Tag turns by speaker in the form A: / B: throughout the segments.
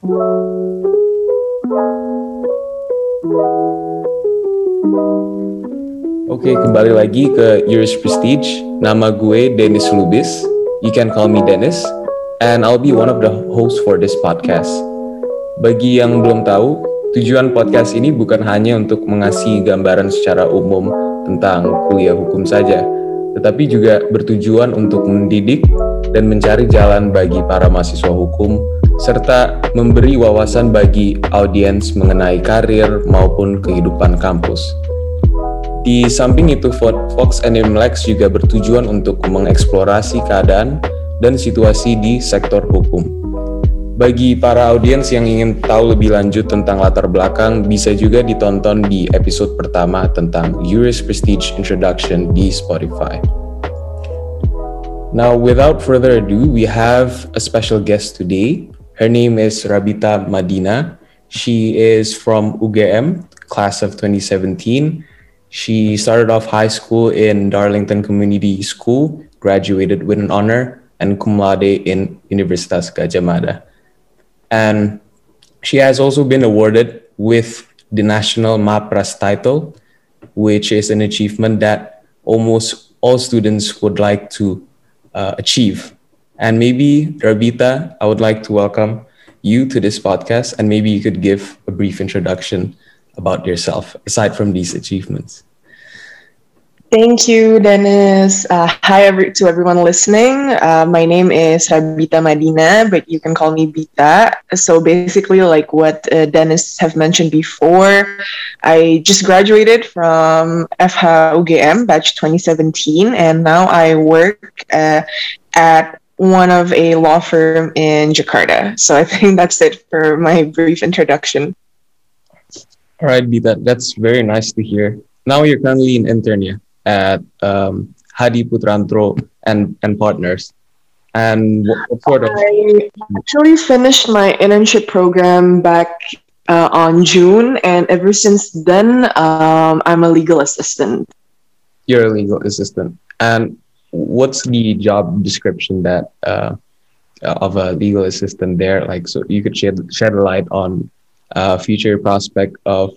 A: Oke, kembali lagi ke Iris Prestige. Nama gue Dennis Lubis. You can call me Dennis. And I'll be one of the hosts for this podcast. Bagi yang belum tahu, tujuan podcast ini bukan hanya untuk mengasih gambaran secara umum tentang kuliah hukum saja, tetapi juga bertujuan untuk mendidik dan mencari jalan bagi para mahasiswa hukum serta memberi wawasan bagi audiens mengenai karir maupun kehidupan kampus. Di samping itu, Fox and Lex juga bertujuan untuk mengeksplorasi keadaan dan situasi di sektor hukum. Bagi para audiens yang ingin tahu lebih lanjut tentang latar belakang, bisa juga ditonton di episode pertama tentang Juris Prestige Introduction di Spotify. Now, without further ado, we have a special guest today. Her name is Rabita Madina. She is from UGM, class of 2017 She started off high school in Darlington Community School, graduated with an honor and cum laude in Universitas Gadjah Mada. And she has also been awarded with the National MAPRES title, which is an achievement that almost all students would like to uh, achieve. And maybe, Rabita, I would like to welcome you to this podcast, and maybe you could give a brief introduction about yourself aside from these achievements?
B: Thank you, Dennis. Uh, hi every, to everyone listening. Uh, my name is Rabita Madina, but you can call me Bita. So basically, like what uh, Dennis have mentioned before, I just graduated from FH UGM batch 2017, and now I work uh, at one of a law firm in Jakarta. So I think that's it for my brief introduction.
A: All right, Bita, that's very nice to hear. Now you're currently in intern, at um, Hadiputranto and, and partners. And what, what sort of?
B: I actually finished my internship program back uh, on June, and ever since then, um, I'm a legal assistant.
A: You're a legal assistant, and what's the job description that uh, of a legal assistant there? Like, so you could shed shed a light on uh, future prospect of,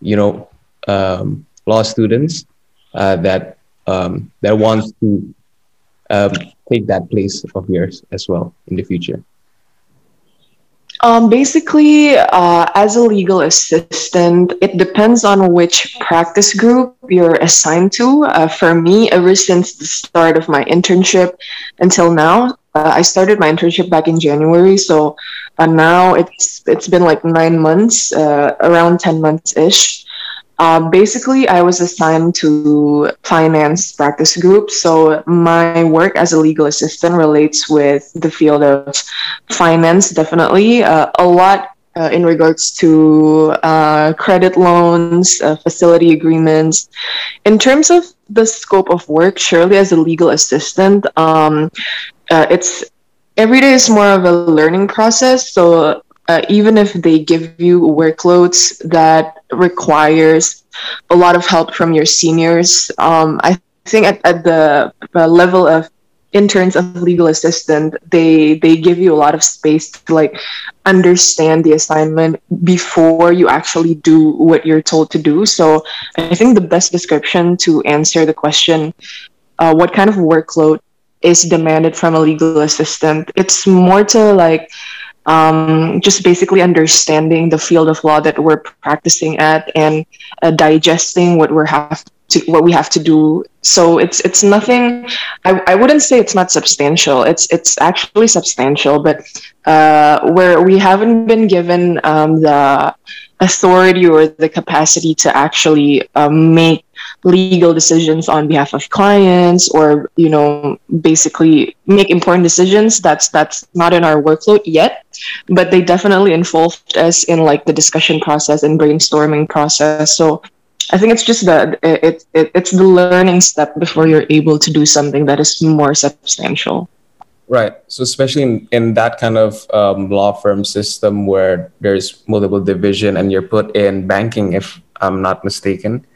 A: you know, um, law students uh, that um, that wants to um, take that place of yours as well in the future?
B: Um, basically, uh, as a legal assistant, it depends on which practice group you're assigned to. Uh, for me, ever since the start of my internship until now, uh, I started my internship back in January, so uh, now it's it's been like nine months, uh, around ten months ish. Uh, basically, I was assigned to finance practice group. So my work as a legal assistant relates with the field of finance, definitely. Uh, a lot uh, in regards to uh, credit loans, uh, facility agreements. In terms of the scope of work, surely as a legal assistant, um, uh, it's every day is more of a learning process. So uh, even if they give you workloads that requires a lot of help from your seniors, um, I think at, at the, level of interns of legal assistant, they they give you a lot of space to like understand the assignment before you actually do what you're told to do. So I think the best description to answer the question, uh, what kind of workload is demanded from a legal assistant, it's more to like um, just basically understanding the field of law that we're practicing at and uh, digesting what we're have to what we have to do. So it's it's nothing I, I wouldn't say it's not substantial. It's it's actually substantial but uh, where we haven't been given um, the authority or the capacity to actually um, make legal decisions on behalf of clients or you know basically make important decisions that's that's not in our workload yet but they definitely involved us in like the discussion process and brainstorming process so i think it's just that it, it, it's the learning step before you're able to do something that is more substantial
A: Right. So especially in, in that kind of um, law firm system where there's multiple division and you're put in banking, if I'm not mistaken.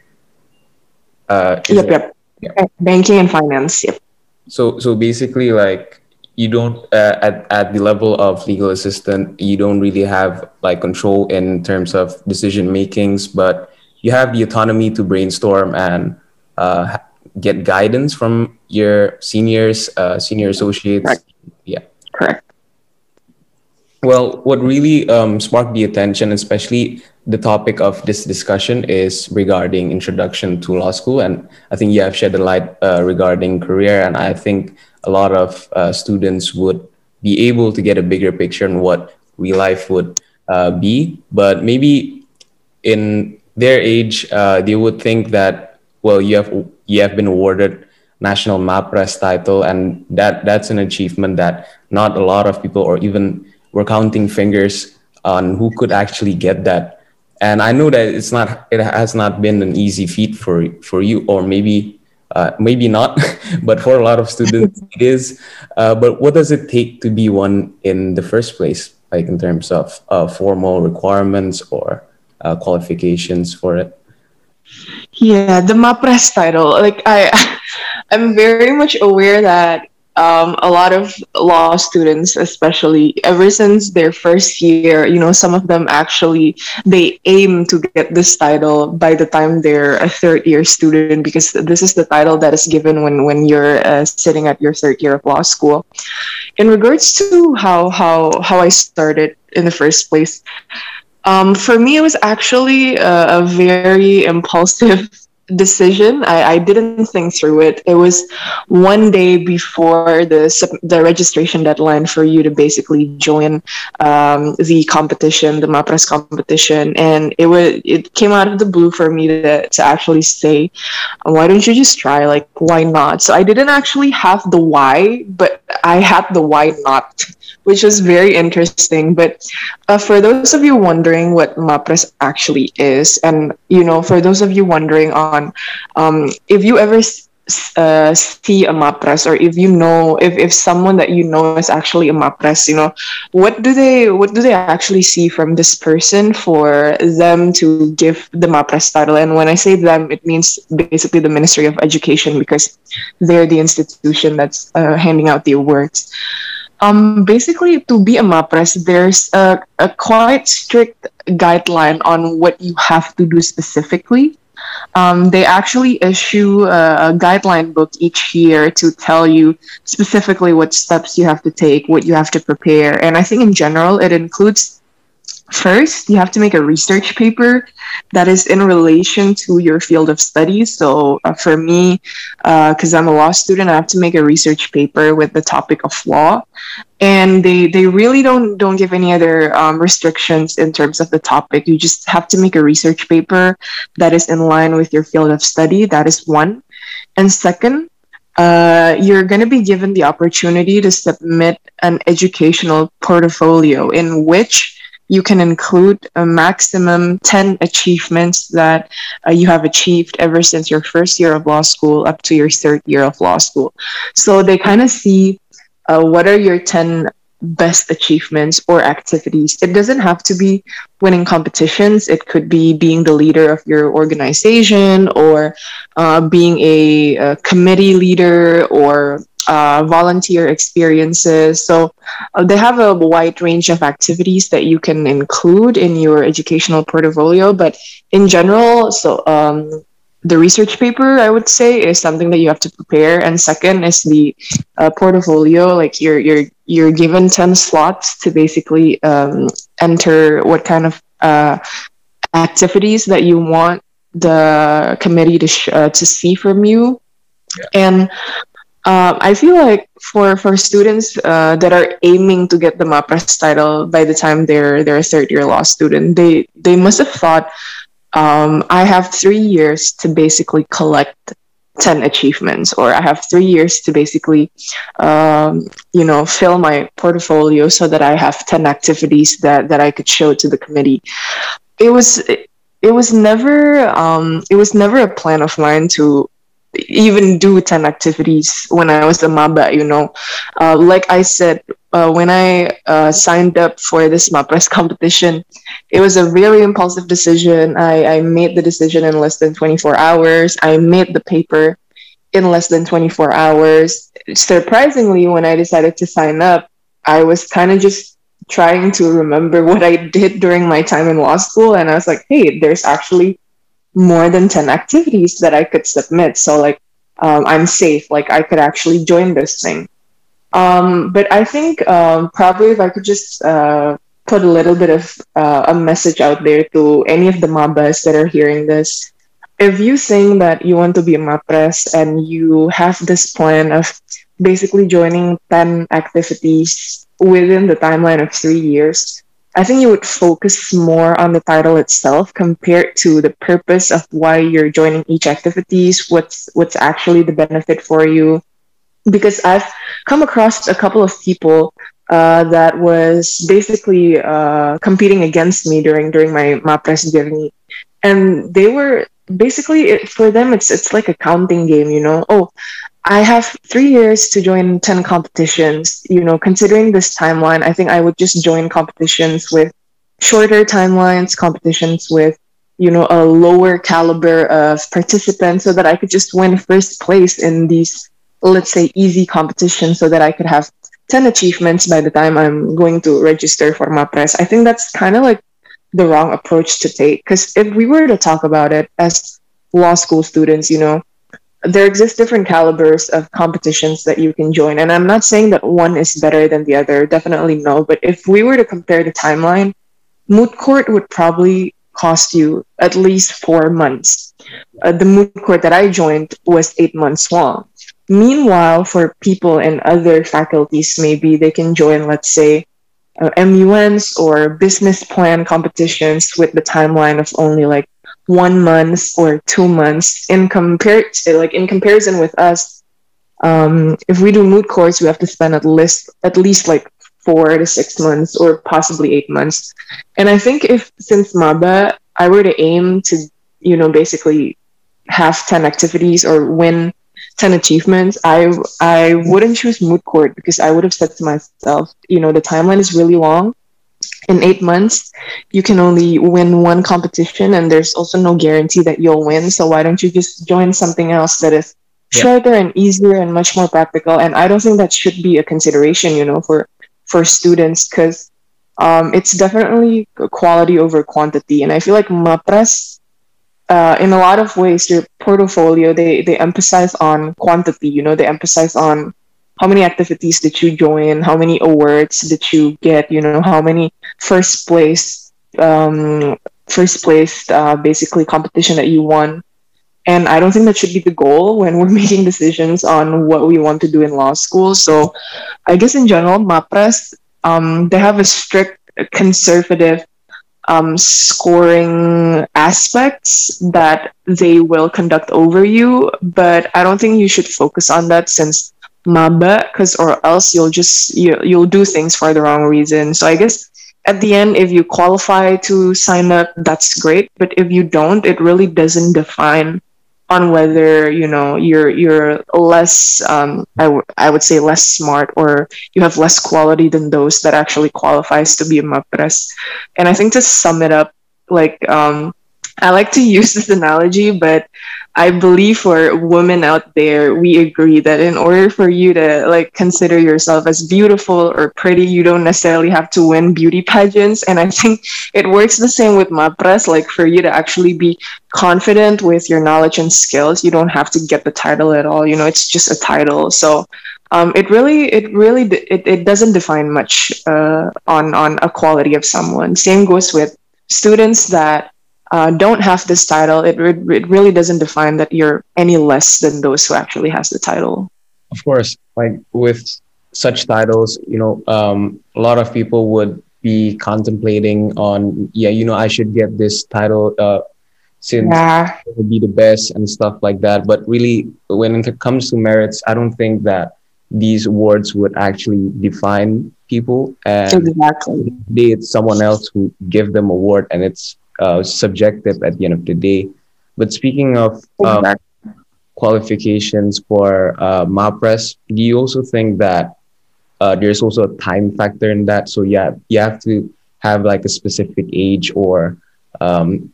B: Uh, yep, yep. Yeah. Banking and finance. Yep.
A: So so basically, like you don't uh, at, at the level of legal assistant you don't really have like control in terms of decision makings but you have the autonomy to brainstorm and uh, get guidance from your seniors uh, senior associates
B: Correct.
A: yeah
B: Correct.
A: well what really um, sparked the attention especially the topic of this discussion is regarding introduction to law school and i think you have shed a light uh, regarding career and i think a lot of uh, students would be able to get a bigger picture on what real life would uh, be. But maybe in their age, uh, they would think that well, you have you have been awarded national MAPRES title, and that that's an achievement that not a lot of people, or even we're counting fingers on who could actually get that. And I know that it's not it has not been an easy feat for for you, or maybe uh, maybe not, but for a lot of students it is. Uh, but what does it take to be one in the first place, like in terms of uh, formal requirements or uh, qualifications for it?
B: Yeah, the MAPRES title. Like I, I'm very much aware that um, a lot of law students, especially ever since their first year, you know, some of them actually they aim to get this title by the time they're a third year student because this is the title that is given when when you're uh, sitting at your third year of law school. In regards to how how how I started in the first place. Um, for me, it was actually a, a very impulsive decision. I, I didn't think through it. It was one day before the the registration deadline for you to basically join um, the competition, the MAPRES competition, and it was it came out of the blue for me to, to actually say, why don't you just try? Like, why not? So I didn't actually have the why, but I had the why not which was very interesting. But uh, for those of you wondering what MAPRES actually is, and you know, for those of you wondering on um, if you ever uh, see a MAPRES or if you know if, if someone that you know is actually a MAPRES, you know, what do they what do they actually see from this person for them to give the MAPRES title? And when I say them, it means basically the Ministry of Education because they're the institution that's uh, handing out the awards. Um, basically, to be a MAPRES, there's a, a quite strict guideline on what you have to do specifically. Um, they actually issue a, a, guideline book each year to tell you specifically what steps you have to take, what you have to prepare. And I think in general, it includes First, you have to make a research paper that is in relation to your field of study. So, uh, for me, because uh, I'm a law student, I have to make a research paper with the topic of law, and they they really don't don't give any other um, restrictions in terms of the topic. You just have to make a research paper that is in line with your field of study. That is one, and second, uh, you're going to be given the opportunity to submit an educational portfolio in which you can include a maximum 10 achievements that uh, you have achieved ever since your first year of law school up to your third year of law school. So they kind of see uh, what are your 10 best achievements or activities. It doesn't have to be winning competitions, it could be being the leader of your organization or uh, being a, a committee leader or uh, volunteer experiences. So uh, they have a wide range of activities that you can include in your educational portfolio. But in general, so um, the research paper, I would say, is something that you have to prepare. And second is the uh, portfolio. Like you're you're you're given ten slots to basically um, enter what kind of uh, activities that you want the committee to sh- uh, to see from you. Yeah. And um, I feel like for for students uh, that are aiming to get the MAPRES title by the time they're they're a third year law student, they they must have thought, um, I have three years to basically collect 10 achievements or i have three years to basically um, you know fill my portfolio so that i have 10 activities that that i could show to the committee it was it was never um, it was never a plan of mine to even do 10 activities when I was a MABA, you know. Uh, like I said, uh, when I uh, signed up for this MAPRES competition, it was a very impulsive decision. I, I made the decision in less than 24 hours. I made the paper in less than 24 hours. surprisingly, when I decided to sign up, I was kind of just trying to remember what I did during my time in law school. And I was like, hey, there's actually more than 10 activities that I could submit. So, like, um, I'm safe. Like, I could actually join this thing. Um, but I think um, probably if I could just uh, put a little bit of uh, a message out there to any of the mabas that are hearing this. If you think that you want to be a mapres and you have this plan of basically joining 10 activities within the timeline of three years, I think you would focus more on the title itself compared to the purpose of why you're joining each activities, what's what's actually the benefit for you. Because I've come across a couple of people uh, that was basically uh, competing against me during during my Mapres journey, and they were basically it, for them it's it's like a counting game, you know. Oh, I have three years to join 10 competitions. You know, considering this timeline, I think I would just join competitions with shorter timelines, competitions with, you know, a lower caliber of participants so that I could just win first place in these, let's say, easy competitions so that I could have 10 achievements by the time I'm going to register for MAPRES. I think that's kind of like the wrong approach to take because if we were to talk about it as law school students, you know, there exist different calibers of competitions that you can join. And I'm not saying that one is better than the other, definitely no. But if we were to compare the timeline, moot court would probably cost you at least four months. Uh, the moot court that I joined was eight months long. Meanwhile, for people in other faculties, maybe they can join, let's say, uh, MUNs or business plan competitions with the timeline of only like one month or two months in compared like in comparison with us um, if we do moot courts we have to spend at least at least like four to six months or possibly eight months. And i think if since maba i were to aim to you know basically have 10 activities or win 10 achievements i i wouldn't choose moot court because i would have said to myself you know the timeline is really long in eight months, you can only win one competition, and there's also no guarantee that you'll win. So why don't you just join something else that is yeah. shorter and easier and much more practical? And I don't think that should be a consideration, you know, for for students because um, it's definitely quality over quantity. And I feel like Mapres, uh, in a lot of ways, your portfolio they they emphasize on quantity. You know, they emphasize on how many activities did you join how many awards did you get you know how many first place um, first place uh, basically competition that you won and i don't think that should be the goal when we're making decisions on what we want to do in law school so i guess in general mapres um, they have a strict conservative um, scoring aspects that they will conduct over you but i don't think you should focus on that since maba because or else you'll just you, you'll do things for the wrong reason. So i guess at the end if you qualify to sign up that's great but if you don't it really doesn't define on whether you know you're you're less um, I, w- I would say less smart or you have less quality than those that actually qualifies to be a mapres and i think to sum it up like um, I like to use this analogy, but I believe for women out there, we agree that in order for you to like consider yourself as beautiful or pretty, you don't necessarily have to win beauty pageants. And I think it works the same with Mapres. Like for you to actually be confident with your knowledge and skills, you don't have to get the title at all. You know, it's just a title. So um, it really, it really, it, it doesn't define much uh, on on a quality of someone. Same goes with students that uh, don't have this title, it, it really doesn't define that you're any less than those who actually has the title.
A: Of course, like with such titles, you know, um, a lot of people would be contemplating on, yeah, you know, I should get this title uh, since yeah. it would be the best and stuff like that. But really, when it comes to merits, I don't think that these awards would actually define people and exactly. it's someone else who give them award and it's uh, subjective at the end of the day. But speaking of um, qualifications for uh, MAPRES, do you also think that uh, there's also a time factor in that? So yeah, you have to have like a specific age or um,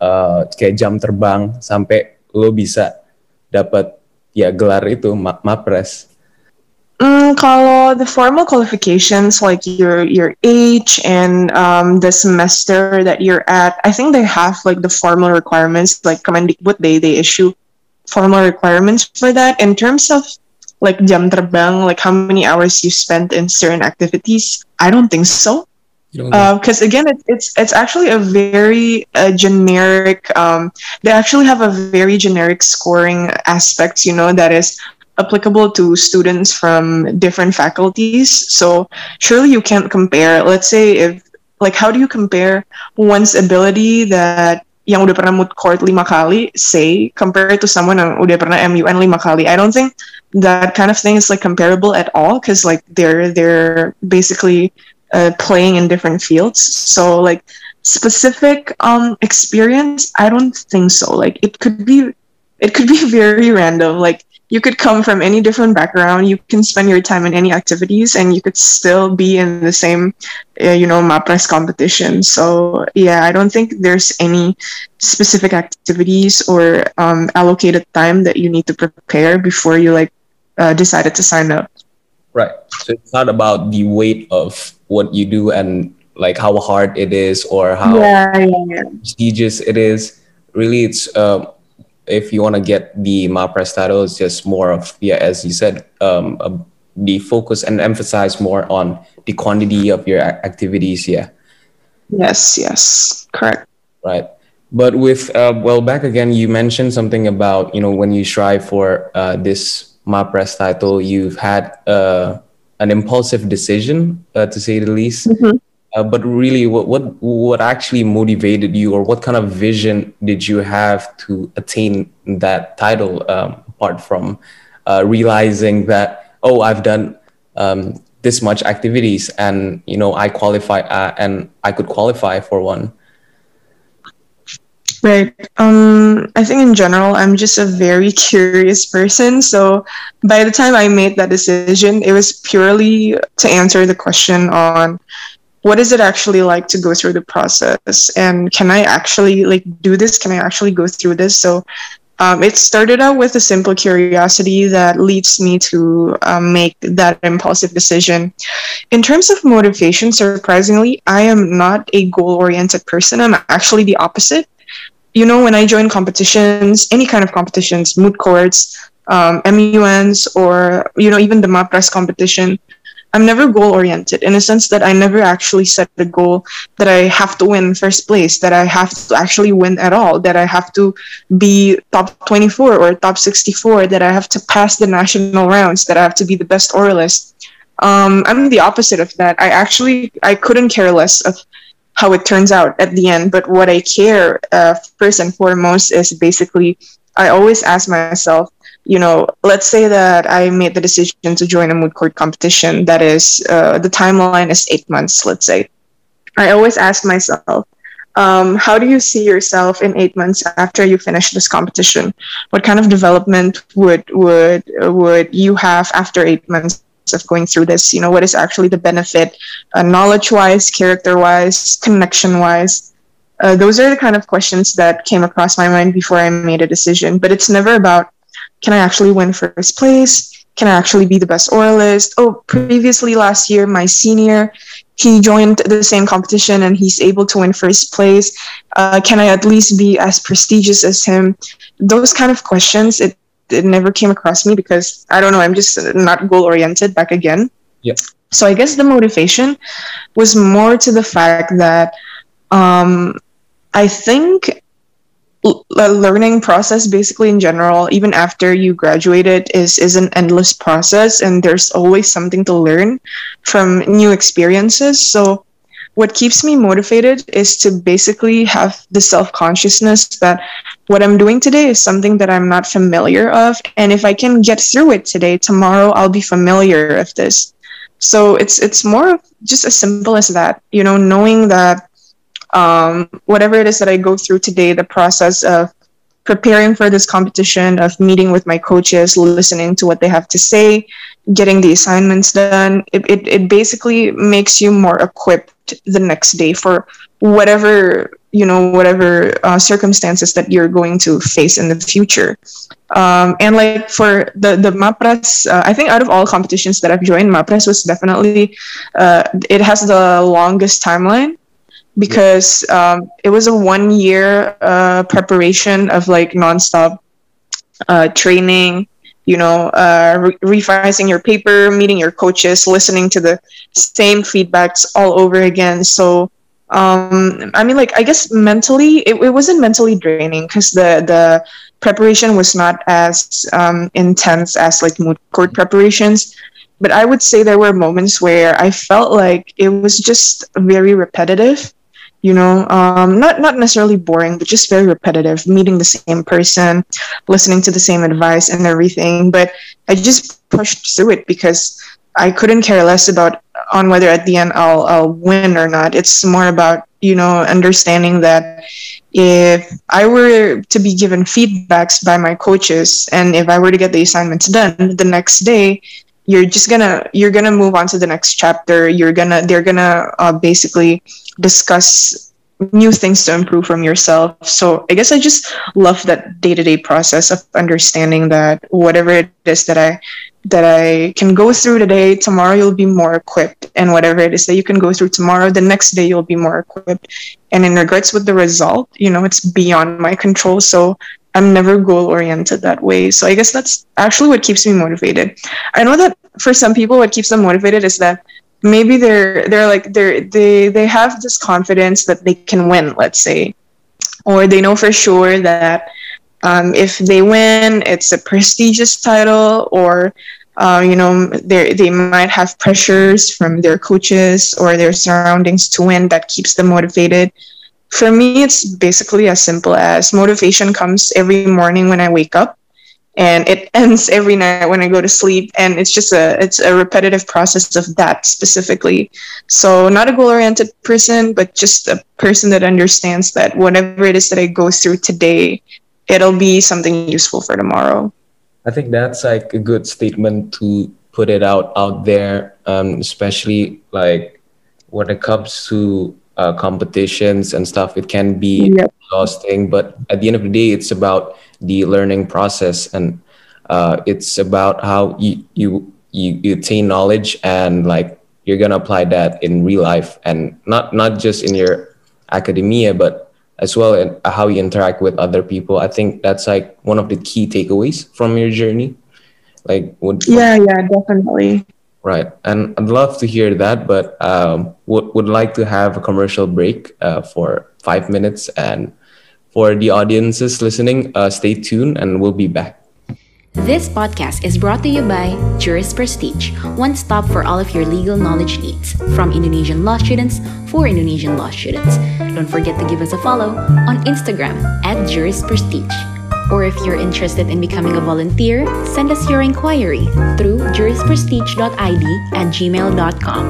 A: uh, kayak jam terbang sampai lo bisa dapat ya gelar itu ma mapres?
B: Mm, kalau the formal qualifications like your your age and um, the semester that you're at, I think they have like the formal requirements. Like Kemendikbud, they they issue formal requirements for that. In terms of like jam terbang, like how many hours you spent in certain activities, I don't think so. Because uh, again, it, it's it's actually a very uh, generic. Um, they actually have a very generic scoring aspect. You know that is applicable to students from different faculties. So surely you can't compare. Let's say if like how do you compare one's ability that yang udah pernah moot court lima kali say compared to someone yang udah pernah MUN lima kali? I don't think that kind of thing is like comparable at all because like they're they're basically uh, playing in different fields. So like specific um experience, I don't think so. Like it could be it could be very random. Like you could come from any different background. You can spend your time in any activities and you could still be in the same uh, you know mapres competition. So yeah i don't think there's any specific activities or um, allocated time that you need to prepare before you like uh, decided to sign up.
A: Right. So it's not about the weight of what you do and like how hard it is or how yeah, yeah, yeah. prestigious it is. Really it's uh, if you want to get the MAPRES title, it's just more of, yeah, as you said, um, uh, the focus and emphasize more on the quantity of your activities. Yeah.
B: Yes, yes, correct.
A: Right. But with, uh, well, back again, you mentioned something about, you know, when you strive for uh, this MAPRES title, you've had uh, an impulsive decision, uh, to say the least. Mm-hmm. Uh, but really, what, what what actually motivated you, or what kind of vision did you have to attain that title? Um, apart from uh, realizing that, oh, I've done um, this much activities, and you know, I qualify, uh, and I could qualify for one.
B: Right. Um, I think in general, I'm just a very curious person. So by the time I made that decision, it was purely to answer the question on what is it actually like to go through the process and can i actually like do this can i actually go through this so um, it started out with a simple curiosity that leads me to um, make that impulsive decision. In terms of motivation, surprisingly, I am not a goal oriented person. I'm actually the opposite. You know, when I join competitions, any kind of competitions, moot courts, um, MUNs, or, you know, even the MAPRES competition, I'm never goal oriented in a sense that I never actually set a goal that I have to win first place, that I have to actually win at all, that I have to be top 24 or top 64, that I have to pass the national rounds, that I have to be the best oralist. Um, I'm the opposite of that. I actually I couldn't care less of how it turns out at the end, but what I care uh, first and foremost is basically I always ask myself you know, let's say that I made the decision to join a moot court competition. That is, uh, the timeline is eight months, let's say. I always ask myself, um, how do you see yourself in eight months after you finish this competition? What kind of development would would would you have after eight months of going through this? You know, what is actually the benefit, uh, knowledge-wise, character-wise, connection-wise? Uh, those are the kind of questions that came across my mind before I made a decision. But it's never about can I actually win first place? Can I actually be the best oralist? Oh, previously last year, my senior, he joined the same competition and he's able to win first place. Uh, can I at least be as prestigious as him? Those kind of questions, it, it never came across me because I don't know, I'm just not goal oriented back again.
A: Yeah.
B: So I guess the motivation was more to the fact that um, I think learning process basically in general even after you graduated is is an endless process and there's always something to learn from new experiences. So what keeps me motivated is to basically have the self-consciousness that what i'm doing today is something that i'm not familiar of and if i can get through it today tomorrow i'll be familiar of this. So it's it's more just as simple as that you know knowing that um, whatever it is that I go through today, the process of preparing for this competition, of meeting with my coaches, listening to what they have to say, getting the assignments done, it, it, it basically makes you more equipped the next day for whatever you know whatever uh, circumstances that you're going to face in the future. Um, and like for the the mapres uh, i think out of all competitions that i've joined mapres was definitely uh, it has the longest timeline because um, it was a one year uh, preparation of like nonstop uh, training you know uh, re- revising your paper meeting your coaches listening to the same feedbacks all over again so um, I mean, like I guess mentally, it, it wasn't mentally draining because the the preparation was not as um, intense as like moot court preparations. But I would say there were moments where I felt like it was just very repetitive. You know, um, not not necessarily boring, but just very repetitive. Meeting the same person, listening to the same advice and everything. But I just pushed through it because I couldn't care less about on whether at the end I'll I'll win or not. It's more about you know understanding that if I were to be given feedbacks by my coaches and if I were to get the assignments done the next day, you're just gonna you're gonna move on to the next chapter. You're gonna they're gonna uh, basically discuss new things to improve from yourself. So I guess I just love that day to day process of understanding that whatever it is that I that I can go through today, tomorrow you'll be more equipped. And whatever it is that you can go through tomorrow, the next day you'll be more equipped. And in regards with the result, you know, it's beyond my control. So I'm never goal oriented that way. So I guess that's actually what keeps me motivated. I know that for some people, what keeps them motivated is that maybe they're they're like they're they they have this confidence that they can win, let's say, or they know for sure that um, if they win, it's a prestigious title, or uh, you know, they they might have pressures from their coaches or their surroundings to win that keeps them motivated. For me, it's basically as simple as motivation comes every morning when I wake up, and it ends every night when I go to sleep. And it's just a it's a repetitive process of that specifically. So not a goal oriented person, but just a person that understands that whatever it is that I go through today it'll be something useful for tomorrow.
A: I think that's like a good statement to put it out out there, um, especially like when it comes to uh, competitions and stuff. It can be yep. exhausting, but at the end of the day, it's about the learning process and uh, it's about how you you you, you attain knowledge and like you're gonna apply that in real life and not not just in your academia, but as well and how you interact with other people i think that's like one of the key takeaways from your journey like would
B: yeah yeah definitely
A: right and i'd love to hear that but um, would, would like to have a commercial break uh, for five minutes and for the audiences listening uh, stay tuned and we'll be back
C: this podcast is brought to you by Juris Prestige, one stop for all of your legal knowledge needs, from Indonesian law students for Indonesian law students. Don't forget to give us a follow on Instagram at Juris Prestige. Or if you're interested in becoming a volunteer, send us your inquiry through jurisprestige.id at gmail.com.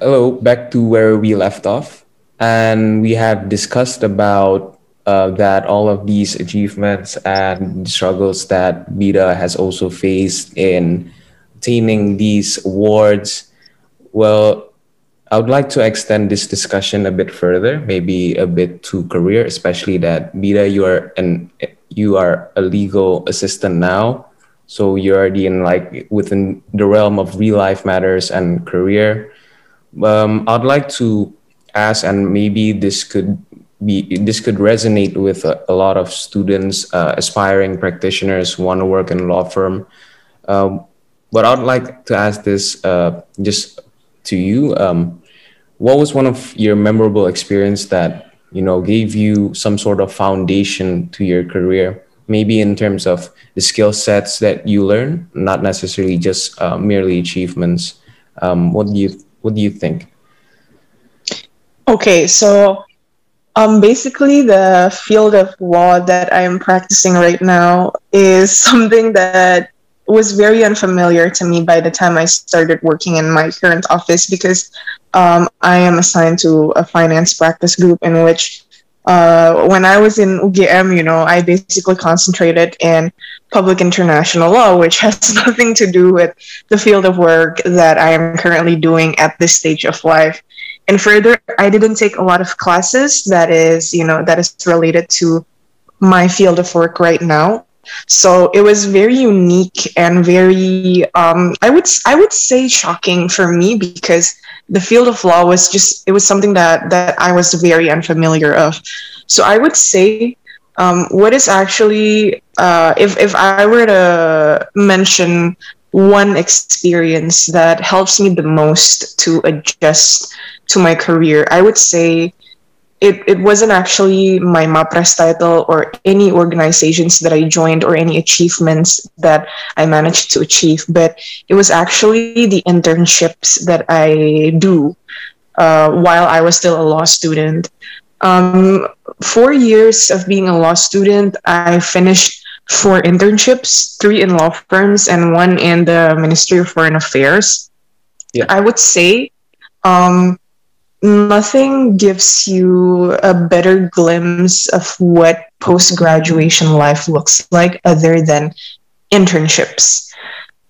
A: Hello, back to where we left off. And we have discussed about uh, that all of these achievements and struggles that Bita has also faced in attaining these awards, well, I would like to extend this discussion a bit further, maybe a bit to career, especially that Bita, you are an you are a legal assistant now, so you're already in like within the realm of real life matters and career. Um, I'd like to ask, and maybe this could be this could resonate with a, a lot of students, uh, aspiring practitioners who want to work in a law firm. Um, but I'd like to ask this uh, just to you. Um, what was one of your memorable experience that you know gave you some sort of foundation to your career? Maybe in terms of the skill sets that you learn, not necessarily just uh, merely achievements. Um, what do you What do you think?
B: Okay, so um, basically, the field of law that I am practicing right now is something that was very unfamiliar to me by the time I started working in my current office because um, I am assigned to a finance practice group in which, uh, when I was in UGM, you know, I basically concentrated in public international law, which has nothing to do with the field of work that I am currently doing at this stage of life and further, I didn't take a lot of classes that is, you know, that is related to my field of work right now. So it was very unique and very, um, I would I would say shocking for me because the field of law was just it was something that that I was very unfamiliar of. So I would say um, what is actually uh, if if I were to mention one experience that helps me the most to adjust to my career, I would say it, it wasn't actually my MAPRES title or any organizations that I joined or any achievements that I managed to achieve, but it was actually the internships that I do uh, while I was still a law student. Um, four years of being a law student, I finished four internships, three in law firms and one in the Ministry of Foreign Affairs. Yeah. I would say um, nothing gives you a better glimpse of what post graduation life looks like other than internships.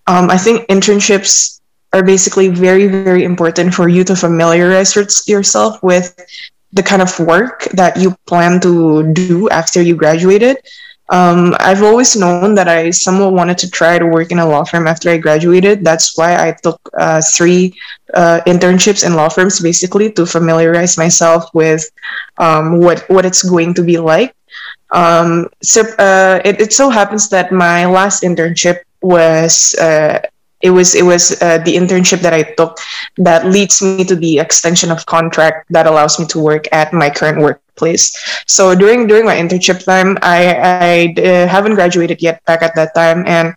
B: Um, I think internships are basically very, very important for you to familiarize yourself with the kind of work that you plan to do after you graduated. Um, I've always known that I somewhat wanted to try to work in a law firm after I graduated. That's why I took uh, three uh, internships in law firms, basically to familiarize myself with um, what what it's going to be like. Um, so uh, it, it so happens that my last internship was uh, it was it was uh, the internship that I took that leads me to the extension of contract that allows me to work at my current workplace. So during during my internship time, I I uh, haven't graduated yet back at that time, and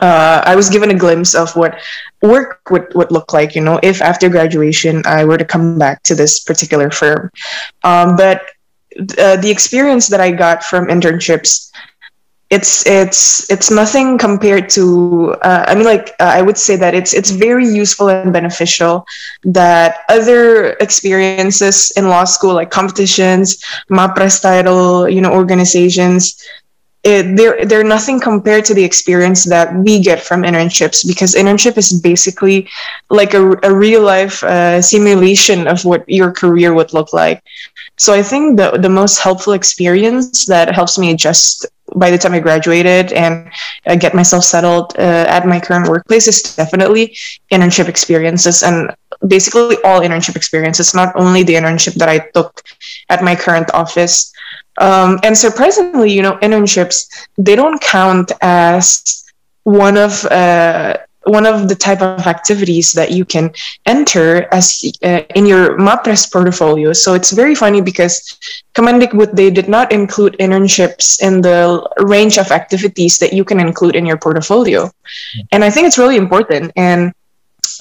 B: uh, I was given a glimpse of what work would, would look like, you know, if after graduation I were to come back to this particular firm. Um, but uh, the experience that I got from internships it's it's it's nothing compared to uh, i mean like uh, i would say that it's it's very useful and beneficial that other experiences in law school like competitions mapres title you know organizations it, they're they're nothing compared to the experience that we get from internships because internship is basically like a, a real life uh, simulation of what your career would look like. So i think the the most helpful experience that helps me adjust by the time I graduated and uh, get myself settled uh, at my current workplace is definitely internship experiences and basically all internship experiences, not only the internship that I took at my current office. Um, and surprisingly, you know, internships, they don't count as one of uh, one of the type of activities that you can enter as uh, in your MAPRES portfolio. So it's very funny because Kemendikbud, they did not include internships in the range of activities that you can include in your portfolio. And I think it's really important. And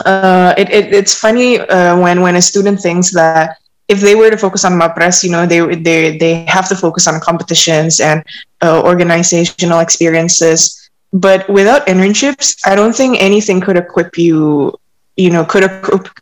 B: uh, it, it, it's funny uh, when, when a student thinks that if they were to focus on MAPRES, you know, they, they, they have to focus on competitions and uh, organizational experiences but without internships i don't think anything could equip you you know could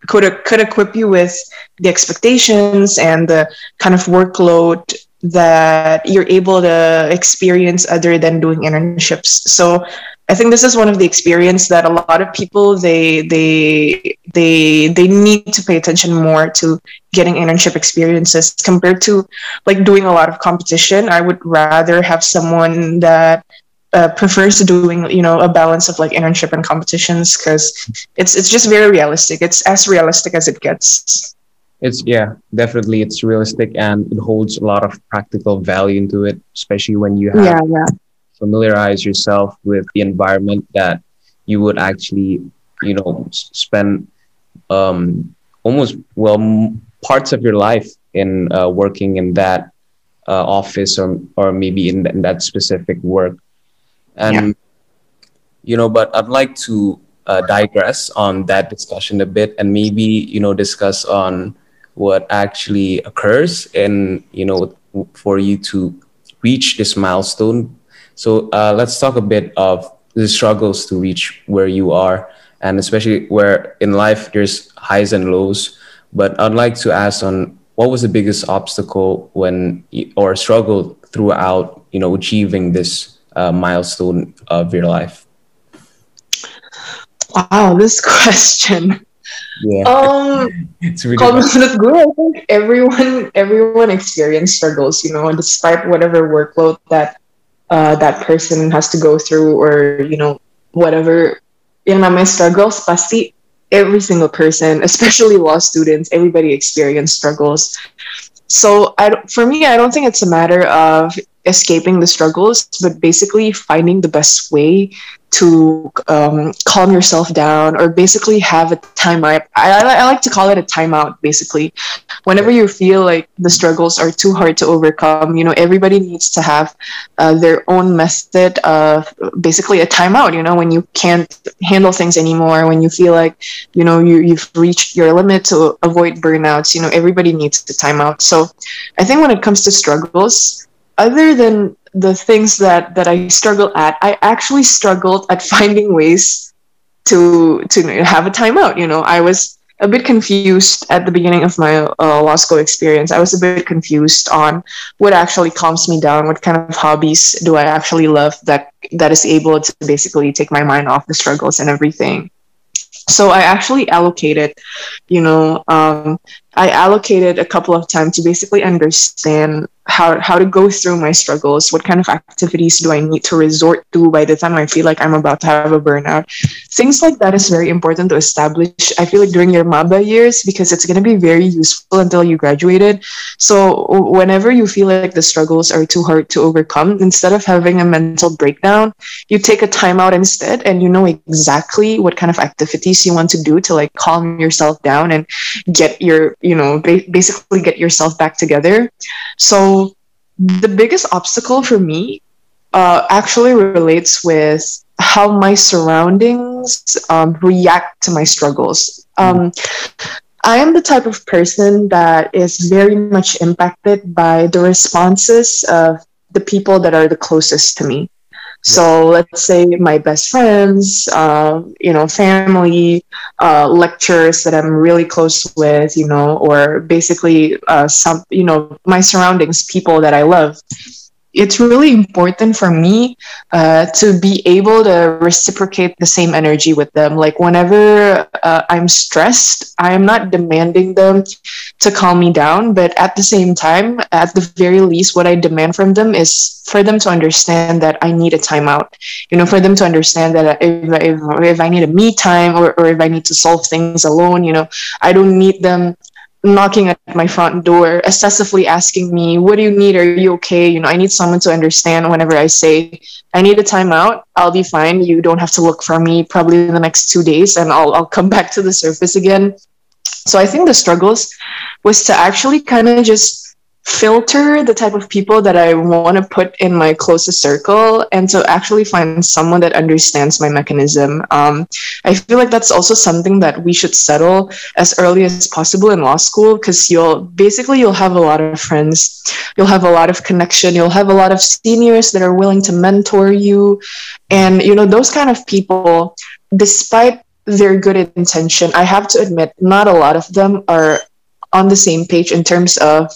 B: could could equip you with the expectations and the kind of workload that you're able to experience other than doing internships. So i think this is one of the experience that a lot of people they they they they need to pay attention more to getting internship experiences compared to like doing a lot of competition. I would rather have someone that uh, prefers doing you know a balance of like internship and competitions because it's it's just very realistic. It's as realistic as it gets.
A: It's yeah definitely it's realistic and it holds a lot of practical value into it especially when you have
B: yeah, yeah.
A: familiarize yourself with the environment that you would actually you know spend um almost well m- parts of your life in uh, working in that uh, office or or maybe in, th- in that specific work and yeah. you know but i'd like to uh, digress on that discussion a bit and maybe you know discuss on what actually occurs and you know for you to reach this milestone so uh, let's talk a bit of the struggles to reach where you are and especially where in life there's highs and lows but i'd like to ask on what was the biggest obstacle when or struggle throughout you know achieving this uh, milestone of your life?
B: Wow, this question.
A: Yeah.
B: Um,
A: it's really
B: menurut I think everyone everyone experience struggles, you know, despite whatever workload that uh, that person has to go through, or you know, whatever yang namanya struggles, pasti every single person, especially law students, everybody experience struggles. So I, for me, I don't think it's a matter of escaping the struggles, but basically finding the best way to um, calm yourself down or basically have a timeout. I, I, like to call it a timeout, basically. Whenever you feel like the struggles are too hard to overcome, you know, everybody needs to have uh, their own method of basically a timeout, you know, when you can't handle things anymore, when you feel like, you know, you, you've reached your limit to avoid burnouts, you know, everybody needs to timeout. So I think when it comes to struggles, other than the things that that I struggle at, I actually struggled at finding ways to to have a timeout. You know, I was a bit confused at the beginning of my uh, law school experience. I was a bit confused on what actually calms me down. What kind of hobbies do I actually love that that is able to basically take my mind off the struggles and everything. So I actually allocated, you know, um, I allocated a couple of time to basically understand how how to go through my struggles. What kind of activities do I need to resort to by the time I feel like I'm about to have a burnout? Things like that is very important to establish. I feel like during your MABA years because it's going to be very useful until you graduated. So whenever you feel like the struggles are too hard to overcome, instead of having a mental breakdown, you take a time out instead, and you know exactly what kind of activities you want to do to like calm yourself down and get your you know ba- basically get yourself back together. So the biggest obstacle for me uh, actually relates with how my surroundings um, react to my struggles. Um, i am the type of person that is very much impacted by the responses of the people that are the closest to me so let's say my best friends, uh, you know, family, uh, lecturers that I'm really close with, you know, or basically uh, some, you know, my surroundings, people that I love. It's really important for me uh, to be able to reciprocate the same energy with them. Like whenever uh, I'm stressed, I am not demanding them to calm me down, but at the same time, at the very least, what I demand from them is for them to understand that I need a timeout. You know, for them to understand that if, if, if I need a me time or, or if I need to solve things alone, you know, I don't need them knocking at my front door, excessively asking me, What do you need? Are you okay? You know, I need someone to understand whenever I say, I need a timeout. I'll be fine. You don't have to look for me probably in the next two days and I'll, I'll come back to the surface again. So I think the struggles was to actually kind of just filter the type of people that I want to put in my closest circle and to actually find someone that understands my mechanism. Um, I feel like that's also something that we should settle as early as possible in law school because you'll basically you'll have a lot of friends, you'll have a lot of connection, you'll have a lot of seniors that are willing to mentor you, and you know those kind of people, despite their good intention, I have to admit not a lot of them are on the same page in terms of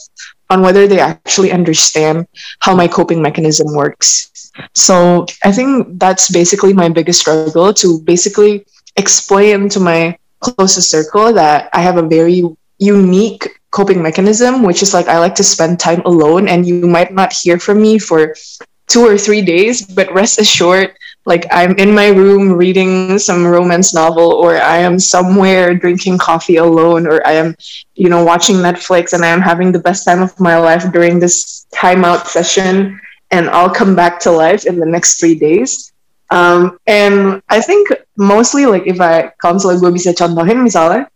B: on whether they actually understand how my coping mechanism works. So I think that's basically my biggest struggle to basically explain to my closest circle that I have a very unique coping mechanism, which is like I like to spend time alone, and you might not hear from me for two or three days, but rest assured, like I'm in my room reading some romance novel, or I am somewhere drinking coffee alone, or I am, you know, watching Netflix and I am having the best time of my life during this timeout session, and I'll come back to life in the next three days. Um, and I think mostly like if I kalau misalnya gue bisa contohin misalnya,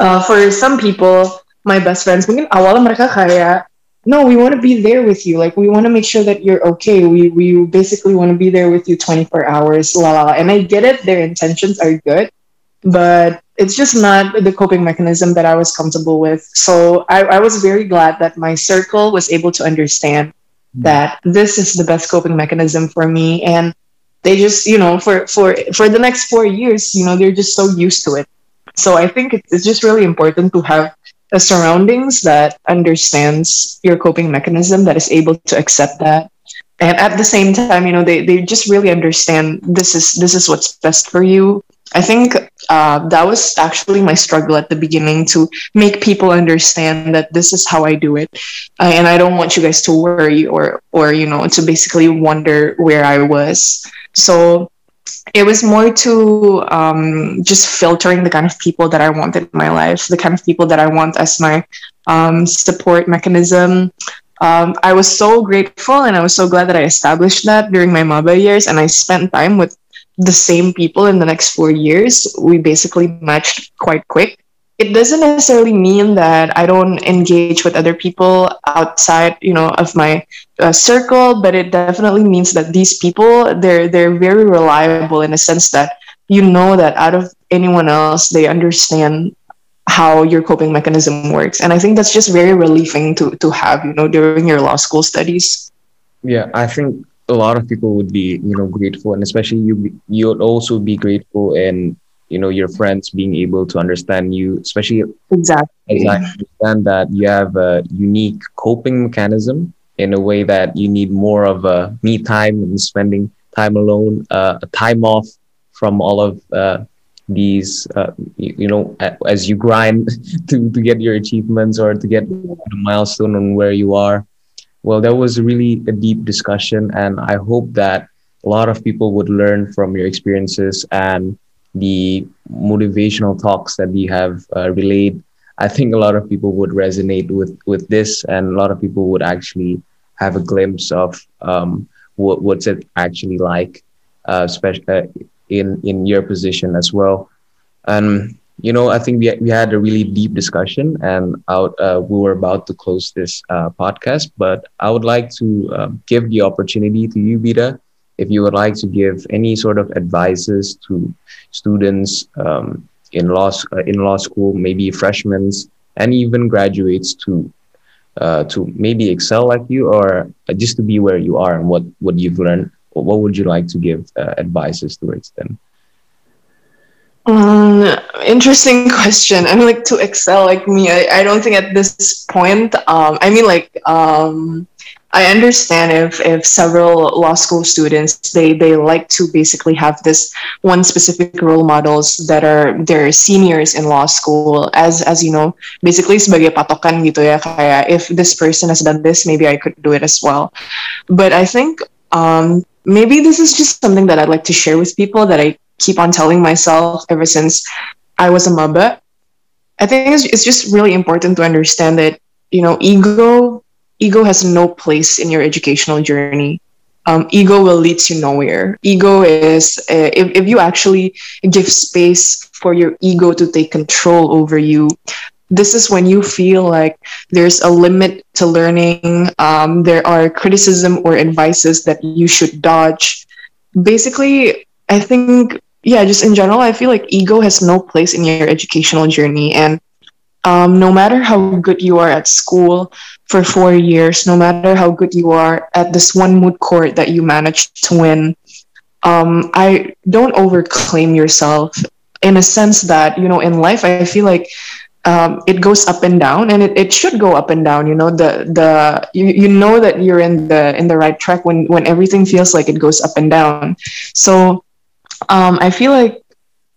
B: uh, for some people, my best friends mungkin awalnya mereka kayak no, we want to be there with you. Like we want to make sure that you're okay. We we basically want to be there with you 24 hours. La la la. And I get it. Their intentions are good, but it's just not the coping mechanism that I was comfortable with. So I, I was very glad that my circle was able to understand mm-hmm. that this is the best coping mechanism for me. And they just, you know, for for for the next four years, you know, they're just so used to it. So I think it's, it's just really important to have a surroundings that understands your coping mechanism that is able to accept that. And at the same time you know they, they just really understand this is this is what's best for you. I think uh, that was actually my struggle at the beginning to make people understand that this is how I do it, uh, and I don't want you guys to worry or or you know to basically wonder where I was. So it was more to um, just filtering the kind of people that I want in my life, the kind of people that I want as my um, support mechanism. Um, I was so grateful and I was so glad that I established that during my MABA years, and I spent time with the same people in the next four years, we basically matched quite quick. It doesn't necessarily mean that I don't engage with other people outside, you know, of my uh, circle, but it definitely means that these people they're they're very reliable in a sense that you know that out of anyone else, they understand how your coping mechanism works, and I think that's just very relieving to to have, you know, during your law school studies.
A: Yeah, I think a lot of people would be you know grateful and especially you you'd also be grateful and you know your friends being able to understand you especially
B: exactly.
A: i understand that you have a unique coping mechanism in a way that you need more of a me time and spending time alone uh, a time off from all of uh, these uh, you, you, know as you grind to, to get your achievements or to get a milestone on where you are. Well, that was really a deep discussion, and I hope that a lot of people would learn from your experiences and the motivational talks that we have uh, relayed. I think a lot of people would resonate with with this, and a lot of people would actually have a glimpse of um, what what's it actually like, uh, especially uh, in in your position as well. And you know, I think we, we had a really deep discussion and out, uh, we were about to close this uh, podcast, but I would like to um, give the opportunity to you, Bita, if you would like to give any sort of advices to students um, in law uh, in law school, maybe freshmen and even graduates to uh, to maybe excel like you or just to be where you are and what what you've learned. What would you like to give uh, advices towards them?
B: Um, interesting question. I mean, like to excel like me, I, I don't think at this point. Um, I mean, like um, I understand if if several law school students they they like to basically have this one specific role models that are their seniors in law school as as you know basically sebagai patokan gitu ya kayak if this person has done this maybe I could do it as well. But I think um, maybe this is just something that I'd like to share with people that I keep on telling myself ever since I was a MABA. I think it's, it's just really important to understand that you know ego ego has no place in your educational journey. Um, ego will lead you nowhere. Ego is uh, if, if you actually give space for your ego to take control over you, this is when you feel like there's a limit to learning. Um, there are criticism or advices that you should dodge. Basically, I think yeah, just in general, I feel like ego has no place in your educational journey. And um, no matter how good you are at school for four years, no matter how good you are at this one moot court that you managed to win, um, I don't overclaim yourself in a sense that, you know, in life, I feel like um, it goes up and down and it, it should go up and down you know the the you, you know that you're in the in the right track when when everything feels like it goes up and down. So um, I feel like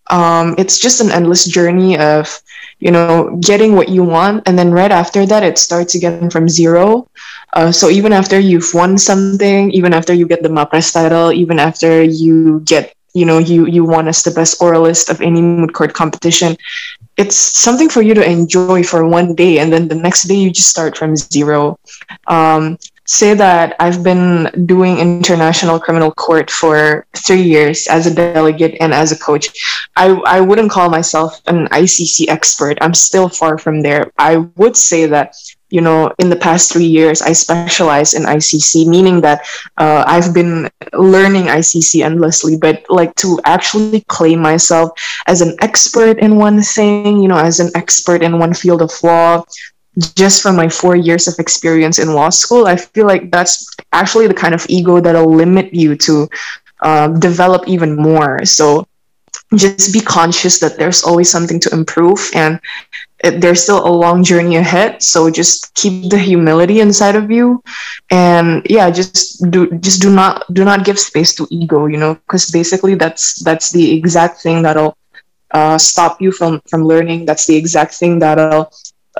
B: um, it's just an endless journey of you know getting what you want. And then right after that it starts again from zero. Uh, so even after you've won something even after you get the MAPRES title even after you get you know you you won as the best oralist of any moot court competition it's something for you to enjoy for one day. And then the next day you just start from zero. Um, say that I've been doing international criminal court for three years as a delegate and as a coach. I, I wouldn't call myself an ICC expert. I'm still far from there. I would say that, you know, in the past three years, I specialize in ICC, meaning that uh, I've been learning ICC endlessly. But like to actually claim myself as an expert in one thing, you know, as an expert in one field of law, just from my four years of experience in law school, I feel like that's actually the kind of ego that'll limit you to um, develop even more. So just be conscious that there's always something to improve and it, there's still a long journey ahead so just keep the humility inside of you and yeah just do just do not do not give space to ego you know because basically that's that's the exact thing that'll uh, stop you from from learning that's the exact thing that'll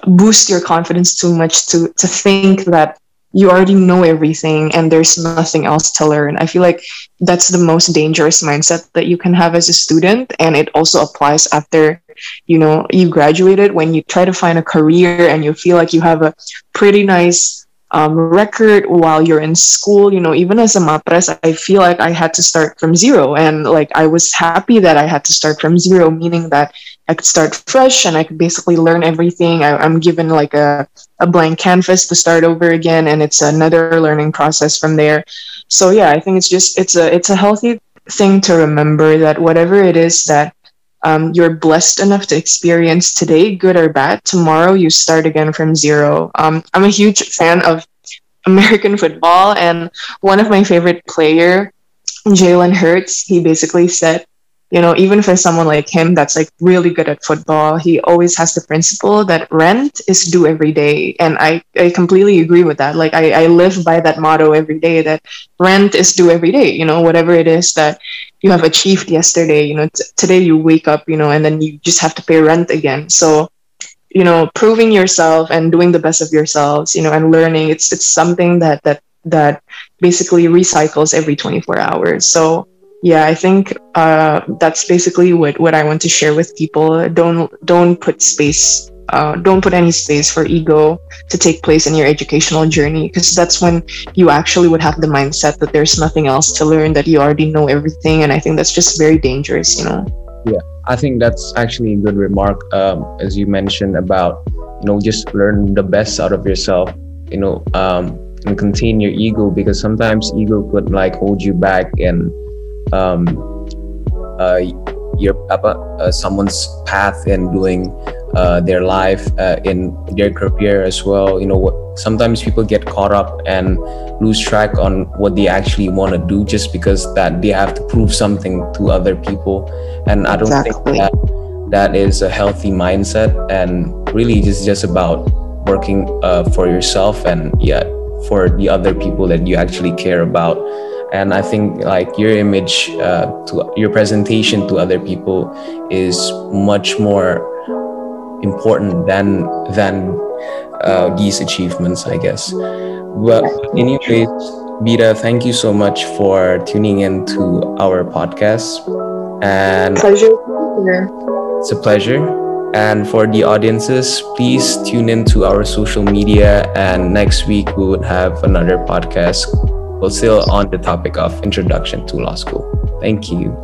B: boost your confidence too much to to think that you already know everything and there's nothing else to learn. I feel like that's the most dangerous mindset that you can have as a student. And it also applies after, you know, you graduated when you try to find a career and you feel like you have a pretty nice um, record while you're in school. You know, even as a MAPRES, I feel like I had to start from zero. And like I was happy that I had to start from zero, meaning that I could start fresh and I could basically learn everything. I, am given like a, a blank canvas to start over again, and it's another learning process from there. So yeah, I think it's just it's a it's a healthy thing to remember that whatever it is that um, you're blessed enough to experience today, good or bad, tomorrow you start again from zero. Um, I'm a huge fan of American football, and one of my favorite player, Jalen Hurts, he basically said, you know, even for someone like him that's like really good at football, he always has the principle that rent is due every day. And I, I completely agree with that. Like I, I live by that motto every day that rent is due every day, you know, whatever it is that you have achieved yesterday you know t- today you wake up you know and then you just have to pay rent again so you know proving yourself and doing the best of yourselves you know and learning it's it's something that that that basically recycles every 24 hours so yeah i think uh, that's basically what what i want to share with people. Don't don't put space uh, don't put any space for ego to take place in your educational journey because that's when you actually would have the mindset that there's nothing else to learn that you already know everything and i think that's just very dangerous you know?
A: Yeah i think that's actually a good remark um, as you mentioned about you know just learn the best out of yourself you know um, and contain your ego because sometimes ego could like hold you back and um, uh, your uh, someone's path in doing uh, their life uh, in their career as well. You know what sometimes people get caught up and lose track on what they actually want to do just because that they have to prove something to other people. And i don't exactly. think that that is a healthy mindset. And really just just about working uh, for yourself and yeah for the other people that you actually care about and i think like your image uh, to your presentation to other people is much more important than than uh, these achievements, I guess. But anyways, Bita, thank you so much for tuning in to our podcast. And
B: pleasure.
A: It's a pleasure. And for the audiences, please tune in to our social media. And next week we would have another podcast. We'll still on the topic of introduction to law school. Thank you.